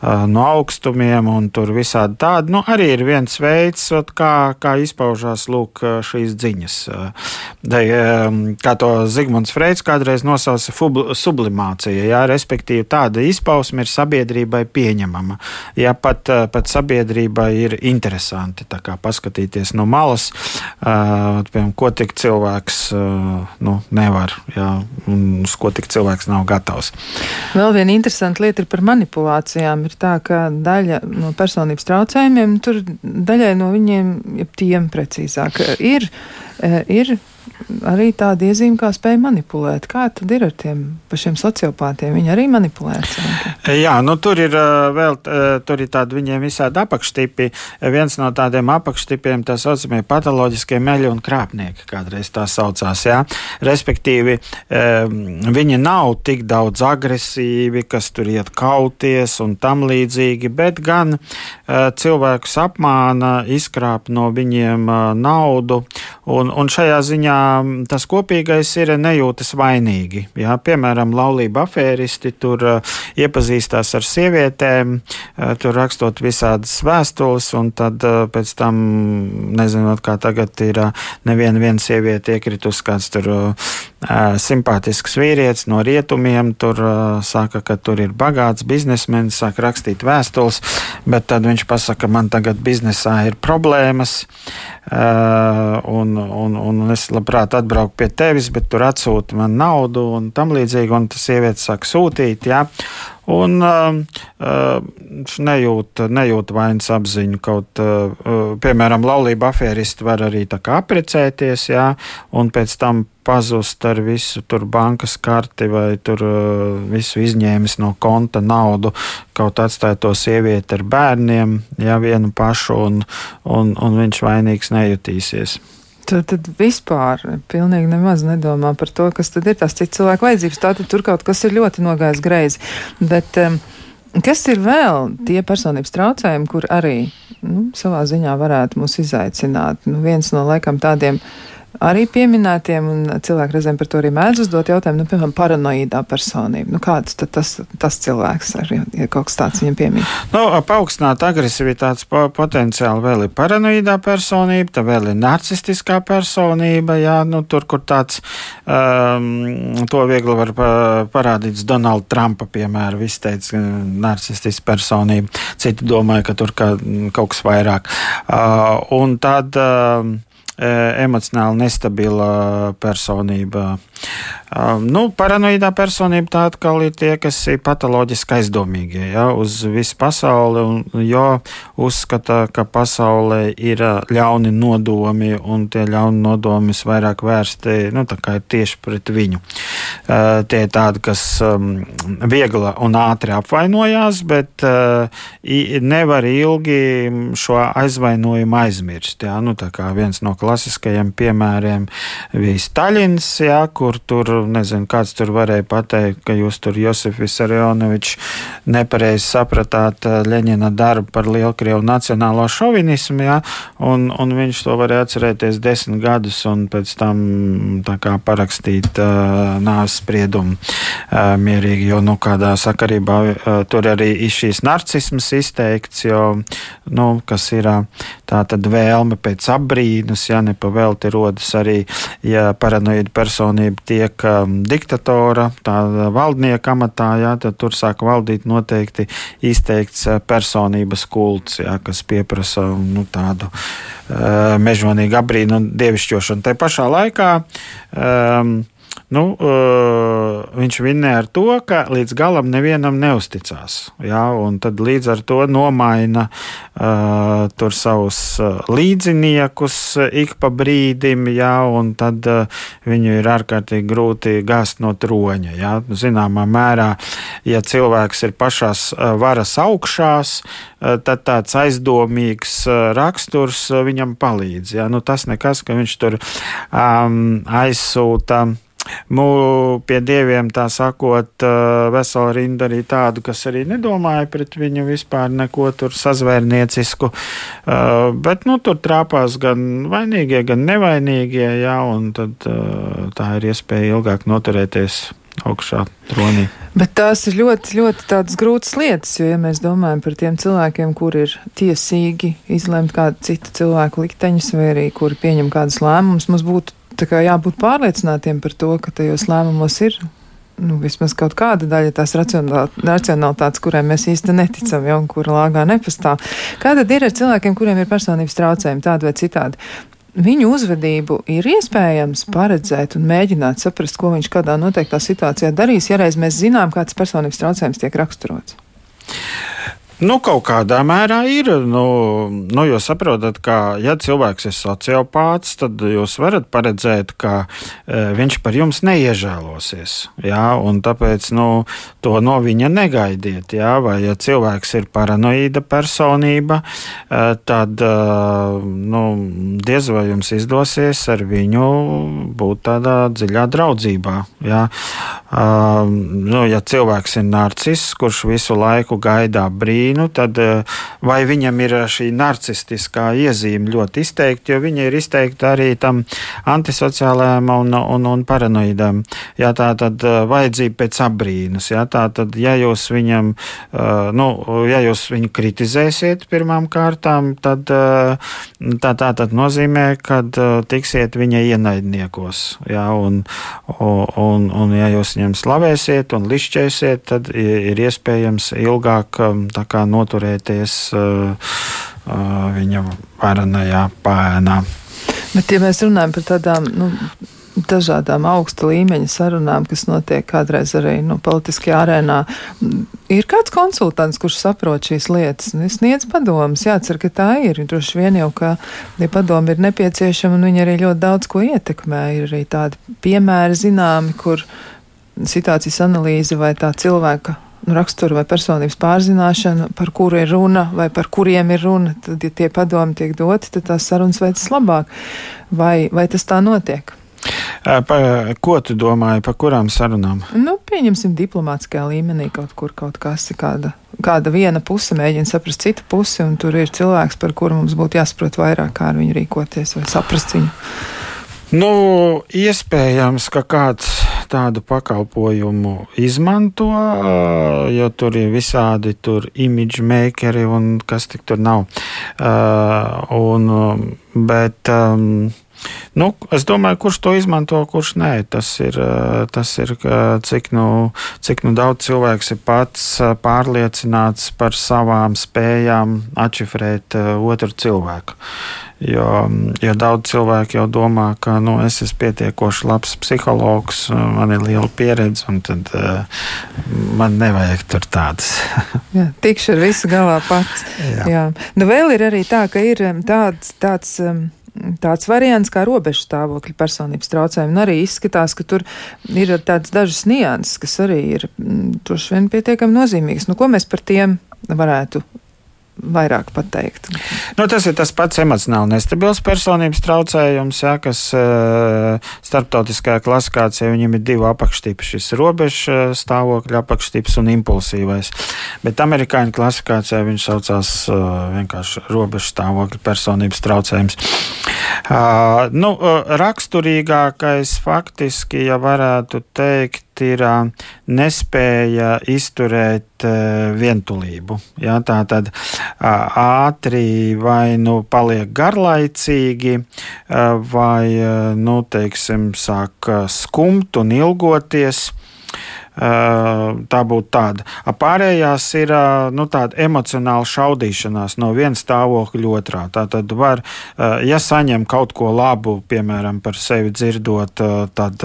no augstumiem un tur visādi tādi. Nu, arī ir viens veids, kā, kā izpaužās lūk, šīs ziņas. Kā to Zigmunds Freids kādreiz nosauca sublimācija, jā, respektīvi tāda izpausme ir sabiedrībai pieņemama. Ja pat, pat sabiedrībai ir interesanti paskatīties no malas, piemēram, ko tik cilvēks nu, nevar, jā, un uz ko tik cilvēks nav gatavs. Vēl viena interesanta lieta ir par manipulācijām. Ir tā, ka daļa no personības traucējumiem, tur daļai no viņiem, ja tiem precīzāk, ir, ir arī tāda iezīme, kā spēja manipulēt. Kā tad ir ar tiem pašiem sociopātiem? Viņi arī manipulē cilvēkiem. Jā, nu tur ir vēl, tur ir tādi viņiem visādi apakštipi. Viens no tādiem apakštipiem, tā saucamie patoloģiskie meļi un krāpnieki, kādreiz tā saucās, jā. Respektīvi, viņi nav tik daudz agresīvi, kas tur iet kauties un tam līdzīgi, bet gan cilvēkus apmāna, izkrāp no viņiem naudu, un, un šajā ziņā tas kopīgais ir nejūtas vainīgi. Jā, piemēram, laulība afēristi tur uh, iepazīstās ar sievietēm, uh, tur rakstot visādas vēstules, un tad uh, pēc tam, nezinot, kā tagad ir, neviena viena sieviete iekritus kāds tur simpātisks vīrietis no rietumiem, tur saka, ka tur ir bagāts biznesmenis, sāk rakstīt vēstules, bet tad viņš pasaka, man tagad biznesā ir problēmas, un, un, un es labprāt atbrauktu pie tevis, bet tur atsūti man naudu un tam līdzīgi, un tas sievietes sāk sūtīt, jā. Un uh, nejūt, nejūt vainas apziņu. Kaut, uh, piemēram, laulība afēristi var arī tā kā aprecēties, jā, un pēc tam pazust ar visu tur bankas karti vai tur uh, visu izņēmis no konta naudu, kaut atstāja to sievieti ar bērniem, jā, vienu pašu, un, un, un viņš vainīgs nejutīsies. Tad, tad vispār pilnīgi nemaz nedomā par to, kas tad ir tās citas cilvēku vajadzības. Tātad tur kaut kas ir ļoti nogājis greizi. Bet, um, Kas ir vēl tie personības traucējumi, kur arī nu, savā ziņā varētu mūs izaicināt? Nu, viens no laikam tādiem arī pieminētiem, un cilvēki reizēm par to arī mēdz uzdot jautājumu, nu, piemēram, paranoīdā personība. Nu, kāds tad tas, tas cilvēks ir, ja kaut kas tāds viņam piemīt? Nu, paaugstināt agresivitātes po potenciāli vēl ir paranoīdā personība, tā vēl ir narcistiskā personība, jā, nu, tur, kur tāds, um, to viegli var parādīt Donalda Trumpa, piemēram, izteicis narcistiska personība. Citi domāja, ka tur kā, kaut kas vairāk. Uh, un tad, uh, emocionāli nestabila personība. Nu, paranoīdā personība tā atkal ir tie, kas ir patoloģiski aizdomīgie ja, uz visu pasauli, un, jo uzskata, ka pasaulē ir ļauni nodomi, un tie ļauni nodomi vairāk vērsti nu, tieši pret viņu. Uh, tie ir tādi, kas um, viegli un ātri apvainojās, bet uh, nevar ilgi šo aizvainojumu aizmirst. Ja, nu, viens no klasiskajiem piemēriem bija Staļins, ja, kur tur, nezinu, kāds tur varēja pateikt, ka jūs tur Josefis Arionovičs nepareizi sapratāt eh, Leņina darbu par Lielkrievu nacionālo šovinismu, ja, un, un viņš to varēja atcerēties desmit gadus un pēc tam tā kā parakstīt uh, nāves spriedumu uh, mierīgi, jo, nu, kādā sakarībā uh, tur arī ir šīs narcismas izteikts, jo, nu, kas ir tā tad vēlme pēc apbrīnus, ja nepavēlti rodas arī, ja paranoida personība tiek um, diktatora, tāda valdnieka amatā, jā, tad tur sāk valdīt noteikti izteikts uh, personības kults, jā, kas pieprasa nu, tādu uh, mežonīgu abrīnu un dievišķošanu. Te pašā laikā um, nu, uh, viņš vinnēja ar to, ka līdz galam nevienam neusticās. Ja, tad līdz ar to nomaina uh, savus līdziniekus ik pa brīdim, ja, un tad uh, viņu ir ārkārtīgi grūti gāzt no troņa. Ja. Zināmā mērā, ja cilvēks ir pašās varas augšās, tad tāds aizdomīgs raksturs viņam palīdz. Ja. Nu, tas nekas, ka viņš tur um, aizsūta Mū, pie dieviem, tā sakot, vesela rinda arī tādu, kas arī nedomāja pret viņu vispār neko tur sazvērniecisku. Bet nu, tur trāpās gan vainīgie, gan nevainīgie, jā, un tad tā ir iespēja ilgāk noturēties augšā tronī. Bet tās ir ļoti, ļoti grūtas lietas, jo, ja mēs domājam par tiem cilvēkiem, kuri ir tiesīgi izlemt kādu citu cilvēku likteņus, vai arī kuri pieņem kādus lēmumus, mums būtu jābūt pārliecinātiem par to, ka tajos lēmumos ir nu, vismaz kaut kāda daļa tās racionalitātes, kurai mēs īsti neticam, ja, un kura lāgā nepastāv. Kā tad ir ar cilvēkiem, kuriem ir personības traucējumi, tādi vai citādi? Viņu uzvedību ir iespējams paredzēt un mēģināt saprast, ko viņš kādā noteiktā situācijā darīs, ja reiz mēs zinām, kāds personības traucējums tiek raksturots. Nu, kaut kādā mērā ir. Nu, nu, jūs saprotat, ka, ja cilvēks ir sociopāts, tad jūs varat paredzēt, ka e, viņš par jums neiežēlosies. Jā, tāpēc nu, to no viņa negaidiet. Jā, vai, ja cilvēks ir paranoīda personība, e, tad e, nu, diez vai jums izdosies ar viņu būt tādā dziļā draudzībā. Jā. E, nu, ja cilvēks ir narciss, kurš visu laiku gaidā brīdi, nu, tad eh, vai viņam ir eh, šī narcistiskā iezīme ļoti izteikta, jo viņa ir izteikta arī tam antisociālajam un, un, un paranoidam. Jā, tā tad eh, vajadzība pēc apbrīnas. Jā, tā tad, ja jūs viņam, nu, ja jūs viņu kritizēsiet pirmām kārtām, tad tā, tā tad nozīmē, ka tiksiet viņa ienaidniekos. Jā, un, un, un, un ja jūs viņam slavēsiet un lišķēsiet, tad ir iespējams ilgāk tā kā noturēties uh, uh, viņa varenajā pēnā. Bet, ja mēs runājam par tādām nu, dažādām augsta līmeņa sarunām, kas notiek kādreiz arī nu, politiskajā arēnā, ir kāds konsultants, kurš saprot šīs lietas, un sniedz padomus. Jācer, ka tā ir. Droši vien jau, ka ja padomi ir nepieciešama, un viņi arī ļoti daudz ko ietekmē. Ir arī tādi piemēri zināmi, kur situācijas analīze vai tā cilvēka raksturu vai personības pārzināšanu, par kuru ir runa vai par kuriem ir runa, tad, ja tie padomi tiek doti, tad tās sarunas veicas labāk. Vai, vai tas tā notiek? Pa, ko tu domāji par kurām sarunām? Nu, pieņemsim, diplomātiskajā līmenī kaut kur kaut kas ir kāda, kāda viena puse mēģina saprast citu pusi, un tur ir cilvēks, par kuru mums būtu jāsaprot vairāk, kā ar viņu rīkoties vai saprast viņu. Nu, iespējams, ka kāds tādu pakalpojumu izmanto, jo tur ir visādi tur image makeri un kas tik tur nav. Un, bet, Nu, es domāju, kurš to izmanto, kurš nē. Tas ir, tas ir cik, nu, cik nu daudz cilvēks ir pats pārliecināts par savām spējām atšifrēt otru cilvēku. Jo, jo daudz cilvēku jau domā, ka nu, es esmu pietiekoši labs psihologs, man ir liela pieredze, un tad uh, man nevajag tur tādas. Jā, tikšu ar visu galā pats. Jā. Jā. Nu, vēl ir arī tā, ka ir tāds. tāds um, tāds variants kā robežu stāvokļa personības traucējumi. Un arī izskatās, ka tur ir tādas dažas nianses, kas arī ir droši vien pietiekami nozīmīgas. Nu, ko mēs par tiem varētu vairāk pateikt. Nu, tas ir tas pats emocionāli nestabils personības traucējums, jā, kas uh, starptautiskajā klasifikācijā viņam ir divi apakštipi. Šis robežu eh, stāvokļa apakštips un impulsīvais. Bet amerikāņu klasifikācijā viņš saucās uh, vienkārši robežu stāvokļa personības traucējums. Uh, nu, raksturīgākais faktiski, ja varētu teikt, ir nespēja izturēt vientulību. Ja, tā tad ātri vai nu paliek garlaicīgi, vai, nu, teiksim, sāk skumt un ilgoties tā būtu tāda. Pārējās ir nu, tāda emocionāla šaudīšanās no viena stāvokļa otrā. Tā tad var, ja saņem kaut ko labu, piemēram, par sevi dzirdot, tad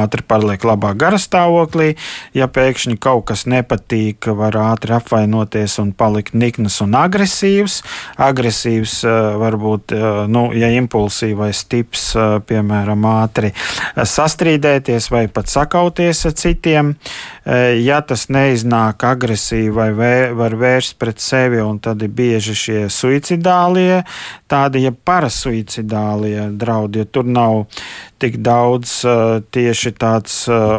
ātri paliek labā gara stāvoklī. Ja pēkšņi kaut kas nepatīk, var ātri apvainoties un palikt nikns un agresīvs. Agresīvs varbūt, nu, ja impulsīvais tips, piemēram, ātri sastrīdēties vai pat sakauties citiem. Ja tas neiznāk agresīvi vai vē, var vērst pret sevi, un tad ir bieži šie suicidālie, tādi ja parasuicidālie draudi, ja tur nav tik daudz uh, tieši tāds uh,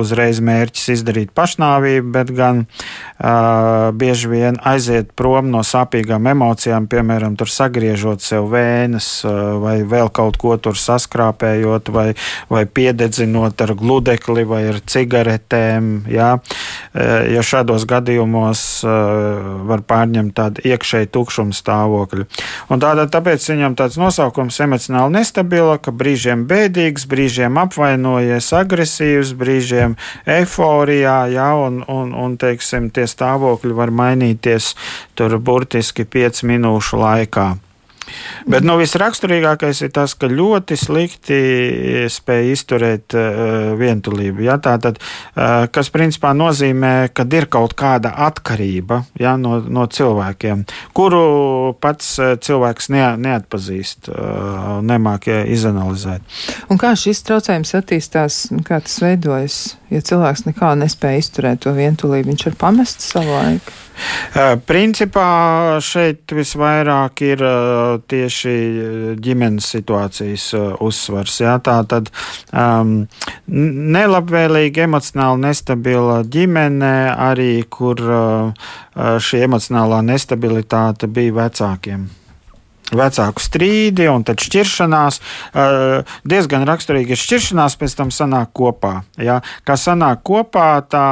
uzreiz mērķis izdarīt pašnāvību, bet gan bieži vien aiziet prom no sāpīgām emocijām, piemēram, tur sagriežot sev vēnes uh, vai vēl kaut ko tur saskrāpējot vai, vai piededzinot ar gludekli vai ar cigaretēm. Jā. Uh, jo šādos gadījumos uh, var pārņemt tādu iekšēju tukšumu stāvokli. Un tātad, tāpēc viņam tāds nosaukums emocionāli nestabila, ka brīžiem bēdīgs, brīžiem apvainojies, agresīvs, brīžiem eiforijā, jā, un, un, un teiksim, tie stāvokļi var mainīties tur burtiski 5 minūšu laikā. Bet nu, visraksturīgākais ir tas, ka ļoti slikti spēj izturēt uh, vientulību. Ja? Tātad, uh, kas principā nozīmē, ka ir kaut kāda atkarība ja, no, no cilvēkiem, kuru pats uh, cilvēks ne, neatpazīst, uh, nemāk izanalizēt. Un kā šis traucējums attīstās, kā tas veidojas? Ja cilvēks nekā nespēja izturēt to vientulību, viņš ir pamests savu laiku. Principā šeit visvairāk ir tieši ģimenes situācijas uzsvars. Jā, tā tad um, nelabvēlīga, emocionāli nestabila ģimene, arī kur uh, šī emocionālā nestabilitāte bija vecākiem vecāku strīdi un tad šķiršanās. Diezgan raksturīgi ir šķiršanās, pēc tam sanāk kopā. Ja? Kā sanāk kopā, tā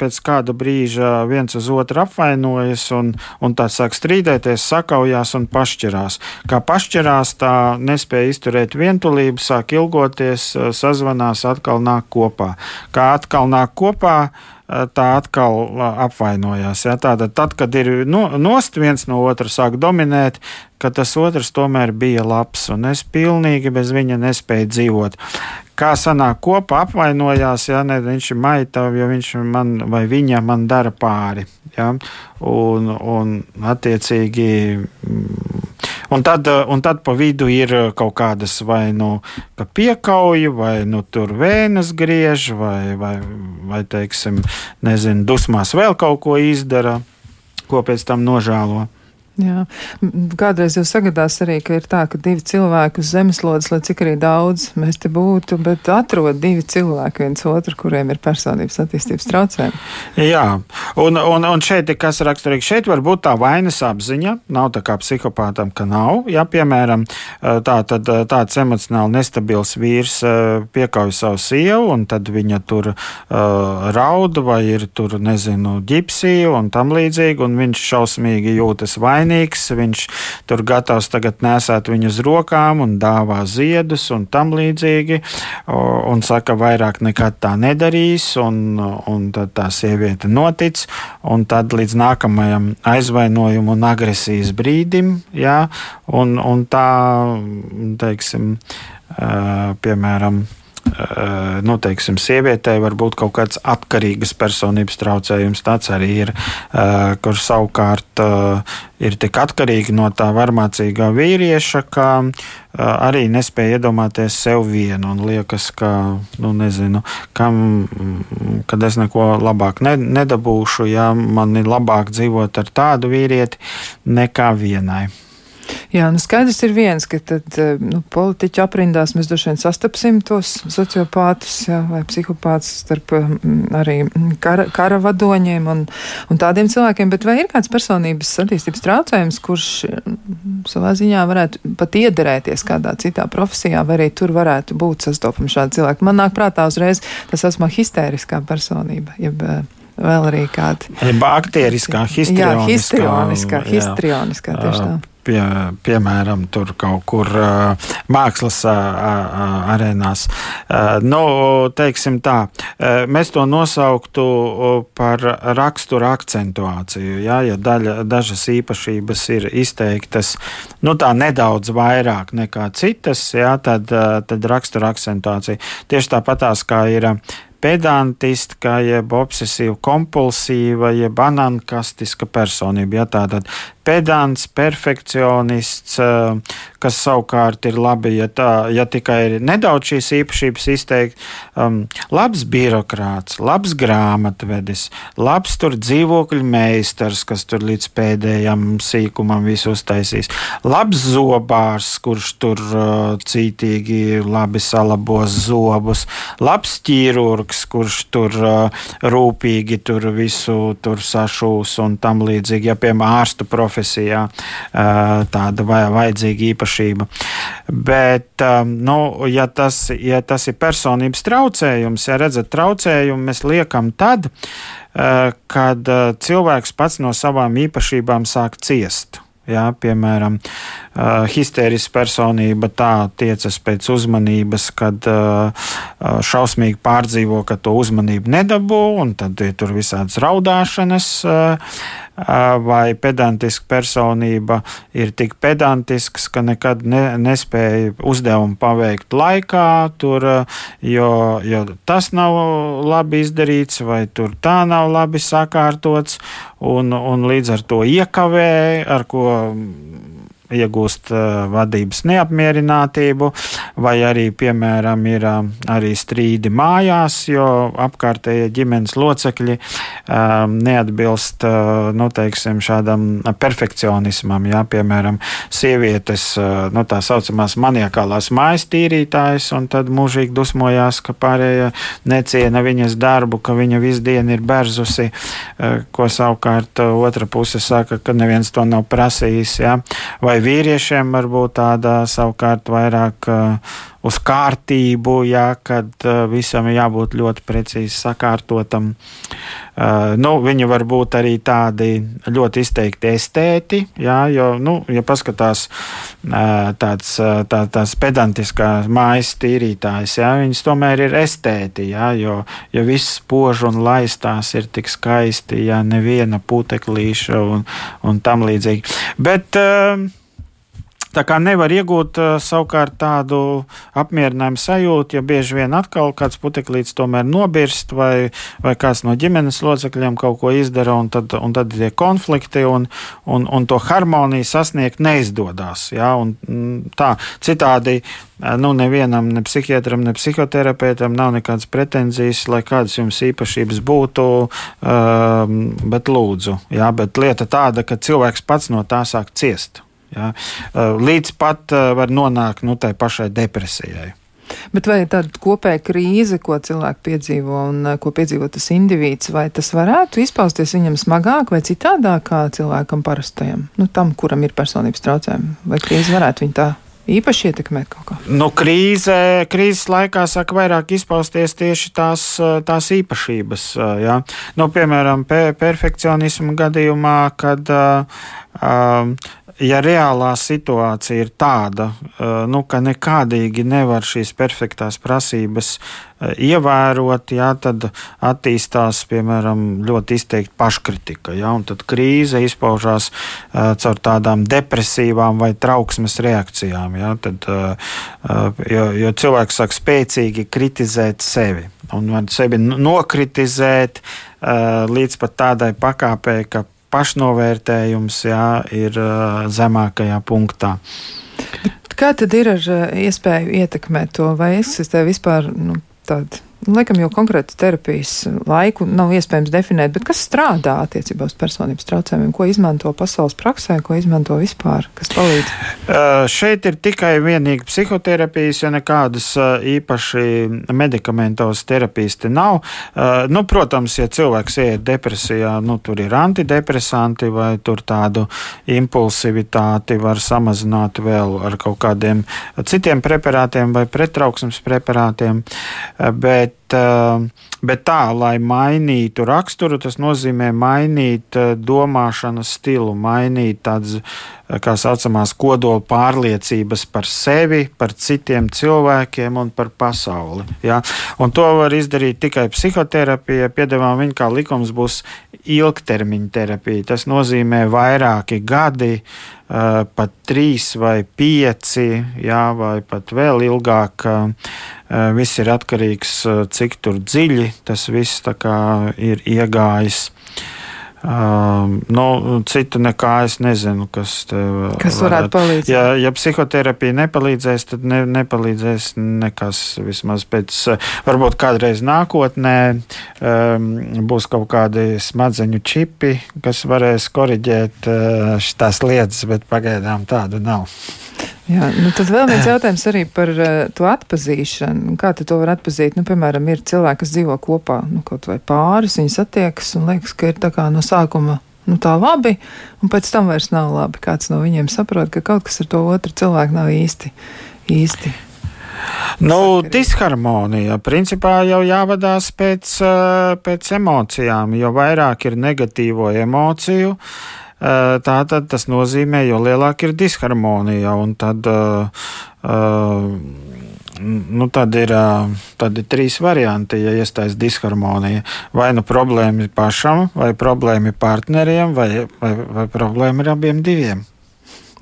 pēc kāda brīža viens uz otru apvainojas un, un tā sāk strīdēties, sakaujās un pašķirās. Kā pašķirās, tā nespēja izturēt vientulību, sāk ilgoties, sazvanās, atkal nāk kopā. Kā atkal nāk kopā, tā atkal apvainojās. Ja? Tātad, tad, kad ir no, nost viens no otra sāk dominēt, ka tas otrs tomēr bija labs, un es pilnīgi bez viņa nespēju dzīvot. Kā sanāk kopā, apvainojās, ja ne, viņš ir maitavs, jo viņš man vai viņa man dara pāri. Ja? Un, un attiecīgi. Un tad, un tad pa vidu ir kaut kādas vai nu piekauja, vai nu tur vēnas griež, vai, vai, vai teiksim, nezinu, dusmās vēl kaut ko izdara, ko pēc tam nožēlo. Jā. Kādreiz jau sagadās arī, ka ir tā, ka divi cilvēki uz zemeslodes, lai cik arī daudz mēs te būtu, bet atrod divi cilvēki viens otru, kuriem ir personības attīstības traucējumi. Jā, un, un, un šeit ir kas raksturīgi. Šeit var būt tā vainas apziņa, nav tā kā psihopātam, ka nav. Ja, piemēram, tā, tad, tāds emocionāli nestabils vīrs piekauj savu sievu, un tad viņa tur uh, raud vai ir tur, nezinu, ģipsija un tam līdzīgi, un viņš šausmīgi jūtas vainīgs vainīgs. Viņš tur gatavs tagad nesēt viņu uz rokām un dāvā ziedus un tam līdzīgi. Un saka, vairāk nekad tā nedarīs. Un, un tad tā sieviete notic. Un tad līdz nākamajam aizvainojumu un agresijas brīdim, jā, un, un tā, teiksim, piemēram, nu, teiksim, sievietei var būt kaut kāds atkarīgas personības traucējums. Tāds arī ir, kur savukārt ir tik atkarīgi no tā varmācīgā vīrieša, ka arī nespēja iedomāties sev vienu un liekas, ka, nu, nezinu, kam, kad es neko labāk ne, nedabūšu, ja man ir labāk dzīvot ar tādu vīrieti nekā vienai. Jā, nu skaidrs ir viens, ka tad eh, nu, politiķu aprindās mēs droši vien sastapsim tos sociopātus jā, vai psihopātus starp mm, arī kara, kara vadoņiem un, un tādiem cilvēkiem, bet vai ir kāds personības attīstības traucējums, kurš mm, savā ziņā varētu pat iederēties kādā citā profesijā, vai arī tur varētu būt sastopami šādi cilvēki? Man nāk prātā uzreiz tas esmu histēriskā personība. Jeb, eh, vēl arī kāda. Bakteriskā, histrioniskā. Jā, histrioniskā, histrioniskā, tieši tā pie, piemēram, tur kaut kur uh, mākslas uh, arēnās. Uh, nu, teiksim tā, uh, mēs to nosauktu par rakstura akcentuāciju. Ja, ja daļa, dažas īpašības ir izteiktas nu, tā nedaudz vairāk nekā citas, ja, tad, tad rakstura akcentuācija. Tieši tāpatās kā ir pedantiska, jeb obsesīva, kompulsīva, jeb banankastiska personība. Ja, tātad pedants, perfekcionists, kas savukārt ir labi, ja, tā, ja tikai ir nedaudz šīs īpašības izteikti. Um, labs birokrāts, labs grāmatvedis, labs tur dzīvokļu meistars, kas tur līdz pēdējam sīkumam visu uztaisīs, labs zobārs, kurš tur uh, cītīgi labi salabos zobus, labs ķīrurgs, kurš tur uh, rūpīgi tur visu tur sašūs un tam līdzīgi, ja piemēram ārstu profesijā tāda vajadzīga īpašība. Bet, nu, ja, tas, ja tas ir personības traucējums, ja redzat traucējumu, mēs liekam tad, kad cilvēks pats no savām īpašībām sāk ciest. Jā, piemēram, uh, histēriska personība tā tiecas pēc uzmanības, kad uh, šausmīgi pārdzīvo, ka to uzmanību nedabū, un tad ir tur visādas raudāšanas. Uh, vai pedantiska personība ir tik pedantisks, ka nekad ne, nespēja uzdevumu paveikt laikā, tur, jo, jo tas nav labi izdarīts, vai tur tā nav labi sakārtots, un, un līdz ar to iekavē, ar ko iegūst uh, vadības neapmierinātību, vai arī, piemēram, ir uh, arī strīdi mājās, jo apkārtējie ģimenes locekļi uh, neatbilst nu, teiksim, šādam perfekcionismam. Jā, piemēram, sievietes, nu, tā saucamās maniakālās mājas tīrītājas, un tad mūžīgi dusmojās, ka pārējie neciena viņas darbu, ka viņa visu dienu ir berzusi, ko savukārt otra puse saka, ka neviens to nav prasījis. Jā, vai vai vīriešiem varbūt tāda savukārt vairāk uh, uz kārtību, jā, kad uh, visam ir jābūt ļoti precīzi sakārtotam. Uh, nu, viņi var būt arī tādi ļoti izteikti estēti, jā, jo, nu, ja paskatās tāds, tā, tās pedantiskās mājas tīrītājs, jā, viņas tomēr ir estēti, jā, jo, jo viss pož un laistās ir tik skaisti, jā, neviena puteklīša un, un tam līdzīgi. Bet, uh, Tā kā nevar iegūt uh, savukārt tādu apmierinājumu sajūtu, ja bieži vien atkal kāds puteklīts tomēr nobirst, vai, vai kāds no ģimenes locekļiem kaut ko izdara, un tad, un tad ir konflikti, un, un, un to harmoniju sasniegt neizdodas. Ja? Un, mm, tā, citādi nu, nevienam, ne psihiatram, ne psihoterapeitam nav nekādas pretenzijas, lai kādas jums īpašības būtu, um, bet lūdzu, jā, bet lieta tāda, ka cilvēks pats no tā sāk ciest. Ja? Līdz pat var nonākt nu, tai pašai depresijai. Bet vai tāda kopēja krīze, ko cilvēki piedzīvo un ko piedzīvo tas indivīds, vai tas varētu izpausties viņam smagāk vai citādāk kā cilvēkam parastajam, nu, tam, kuram ir personības traucējumi? Vai krīze varētu viņu tā īpaši ietekmēt kaut kā? Nu, krīze, krīzes laikā saka vairāk izpausties tieši tās, tās īpašības. Ja? Nu, piemēram, pe perfekcionismu gadījumā, kad uh, ja reālā situācija ir tāda, eh, nu, ka nekādīgi nevar šīs perfektās prasības eh, ievērot, jā, tad attīstās piemēram ļoti izteikti paškritika. Jā, tad krīze izpaužās uh, caur tādām depresīvām vai trauksmes reakcijām. Jā, tad, jo, jo cilvēks sāk spēcīgi kritizēt sevi un var sevi nokritizēt līdz pat tādai pakāpei, ka pašnovērtējums jā, ir zemākajā punktā. Kā tad ir ar iespēju ietekmēt to, vai eksistē vispār nu, tāda Laikam jau konkrētu terapijas laiku nav iespējams definēt, bet kas strādā attiecībā uz personības traucējumiem, ko izmanto pasaules praksē, ko izmanto vispār, kas palīdz? Uh, šeit ir tikai vienīgi psihoterapijas, jo nekādas uh, īpaši medikamentos terapijas te nav. Uh, nu, protams, ja cilvēks iet depresijā, nu, tur ir antidepresanti vai tur tādu impulsivitāti var samazināt vēl ar kaut kādiem citiem preparātiem vai pretrauksmes preparātiem. Bet Bet, eh, bet tā, lai mainītu raksturu, tas nozīmē mainīt eh, domāšanas stilu, mainīt tādas, eh, kā saucamās, kodola pārliecības par sevi, par citiem cilvēkiem un par pasauli. Ja? Un to var izdarīt tikai psihoterapija. Piedāvājam, viņa kā likums būs ilgtermiņa terapija. Tas nozīmē vairāki gadi. Uh, pat trīs vai pieci, jā, vai pat vēl ilgāk. Eh, viss ir atkarīgs eh, cik dziļi tas viss ir iegājis. Uh, nu, citu nekā es nezinu, kas kas varētu palīdzēt. Ja, ja psihoterapija nepalīdzēs, tad ne, nepalīdzēs nekas. Vismaz pēc, varbūt kādreiz nākotnē um, būs kaut kādi smadzeņu čipi, kas varēs koriģēt uh, šīs lietas, bet pagaidām tādu nav. Jā, nu tad vēl viens jautājums arī par uh, to atpazīšanu. Kā tu to var atpazīt? Nu, piemēram, ir cilvēki, kas dzīvo kopā, nu, kaut vai pāris, viņi satiekas un liekas, ka ir tā kā no sākuma nu, tā labi, un pēc tam vairs nav labi. Kāds no viņiem saprot, ka kaut kas ar to otru cilvēku nav īsti. īsti. Nu, disharmonija. Principā jau jāvadās pēc, eh, pēc emocijām, jo vairāk ir negatīvo emociju, uh, tā tad tas nozīmē, jo lielāka ir disharmonija. Tad, uh, nu, tad, ir, tad ir trīs varianti, ja iestājas disharmonija. Vai nu problēma ir pašam, vai problēma ir partneriem, vai, vai, vai problēma ir abiem diviem.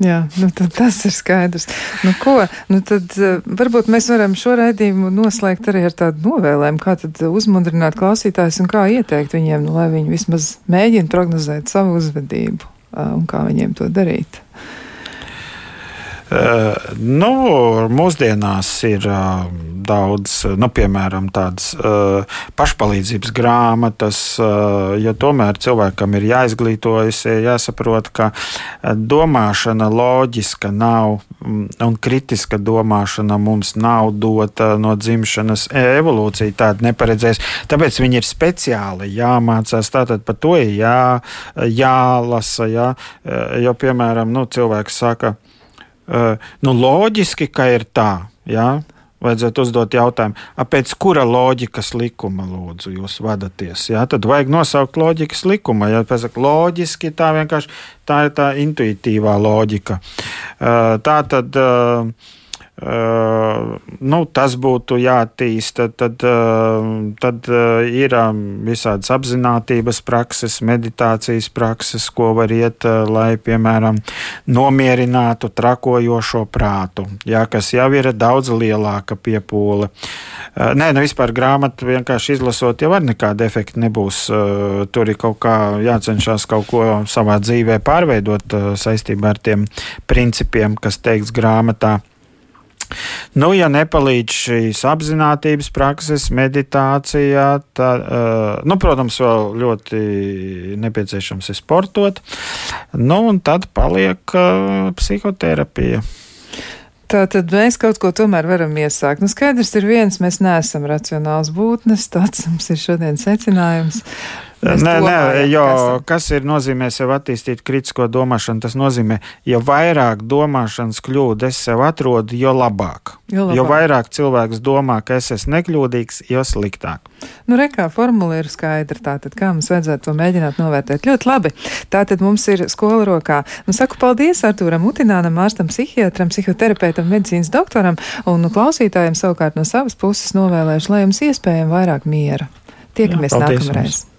Jā, nu tas ir skaidrs. Nu, ko, nu tad, varbūt mēs varam šo raidījumu noslēgt arī ar tādu novēlējumu, kā uzmundrināt klausītājus un kā ieteikt viņiem, nu, lai viņi vismaz mēģina prognozēt savu uzvedību un kā viņiem to darīt. Uh, nu, mūsdienās ir uh, daudz, nu, piemēram, tādas uh, pašpalīdzības grāmatas, jo tomēr cilvēkam ir jāizglītojas, jāsaprot, ka domāšana loģiska nav un kritiska domāšana mums nav dota no dzimšanas evolūcija, tāda neparedzēs. Tāpēc viņi ir speciāli jāmācās, tātad par to ir jā, jālasa, jā, jo, piemēram, nu, cilvēks saka, nu, loģiski, ka ir tā. Jā? Vajadzētu uzdot jautājumu, pēc kura loģikas likuma lūdzu jūs vadāties. Jā? Tad vajag nosaukt loģikas likumu. Ja pasaka, loģiski tā vienkārši tā ir tā intuitīvā loģika. Uh, tā tad. Uh, Uh, nu, tas būtu jāattīsta. Tad, uh, tad uh, ir visādas apziņotības prakses, meditācijas prakses, ko var iet, lai, piemēram, nomierinātu trakojošo prātu, jā, kas jau ir daudz lielāka piepūle. Nē, nu vispār grāmatu vienkārši izlasot, jau ar nekādu efektu nebūs. Tur ir kaut kā jācenšas kaut ko savā dzīvē pārveidot saistībā ar tiem principiem, kas teikts grāmatā. Nu, ja nepalīdz šīs apziņotības prakses, meditācijā, tad, nu, protams, vēl ļoti nepieciešams ir sportot, nu, un tad paliek psihoterapija. Tā tad mēs kaut ko tomēr varam iesākt. Nu, skaidrs ir viens, mēs neesam racionāls būtnes, tāds mums ir šodien secinājums. Nē, nē, jo esam. kas ir nozīmē sev attīstīt kritisko domāšanu? Tas nozīmē, jo vairāk domāšanas kļūdu es sev atrodu, jo labāk. Jo, labāk. jo vairāk cilvēks domā, ka es esmu nekļūdīgs, jo sliktāk. Nu, rekā formula ir skaidra. Tātad, kā mums vajadzētu to mēģināt novērtēt? Ļoti labi. Tātad mums ir skola rokā. Nu, saku paldies Artūram Utinānam, ārstam psihiatram, psihoterapeitam, medicīnas doktoram un klausītājiem savukārt no savas puses novēlēšu, lai jums iespējami vairāk miera. Tiekamies nākamreiz. Jums.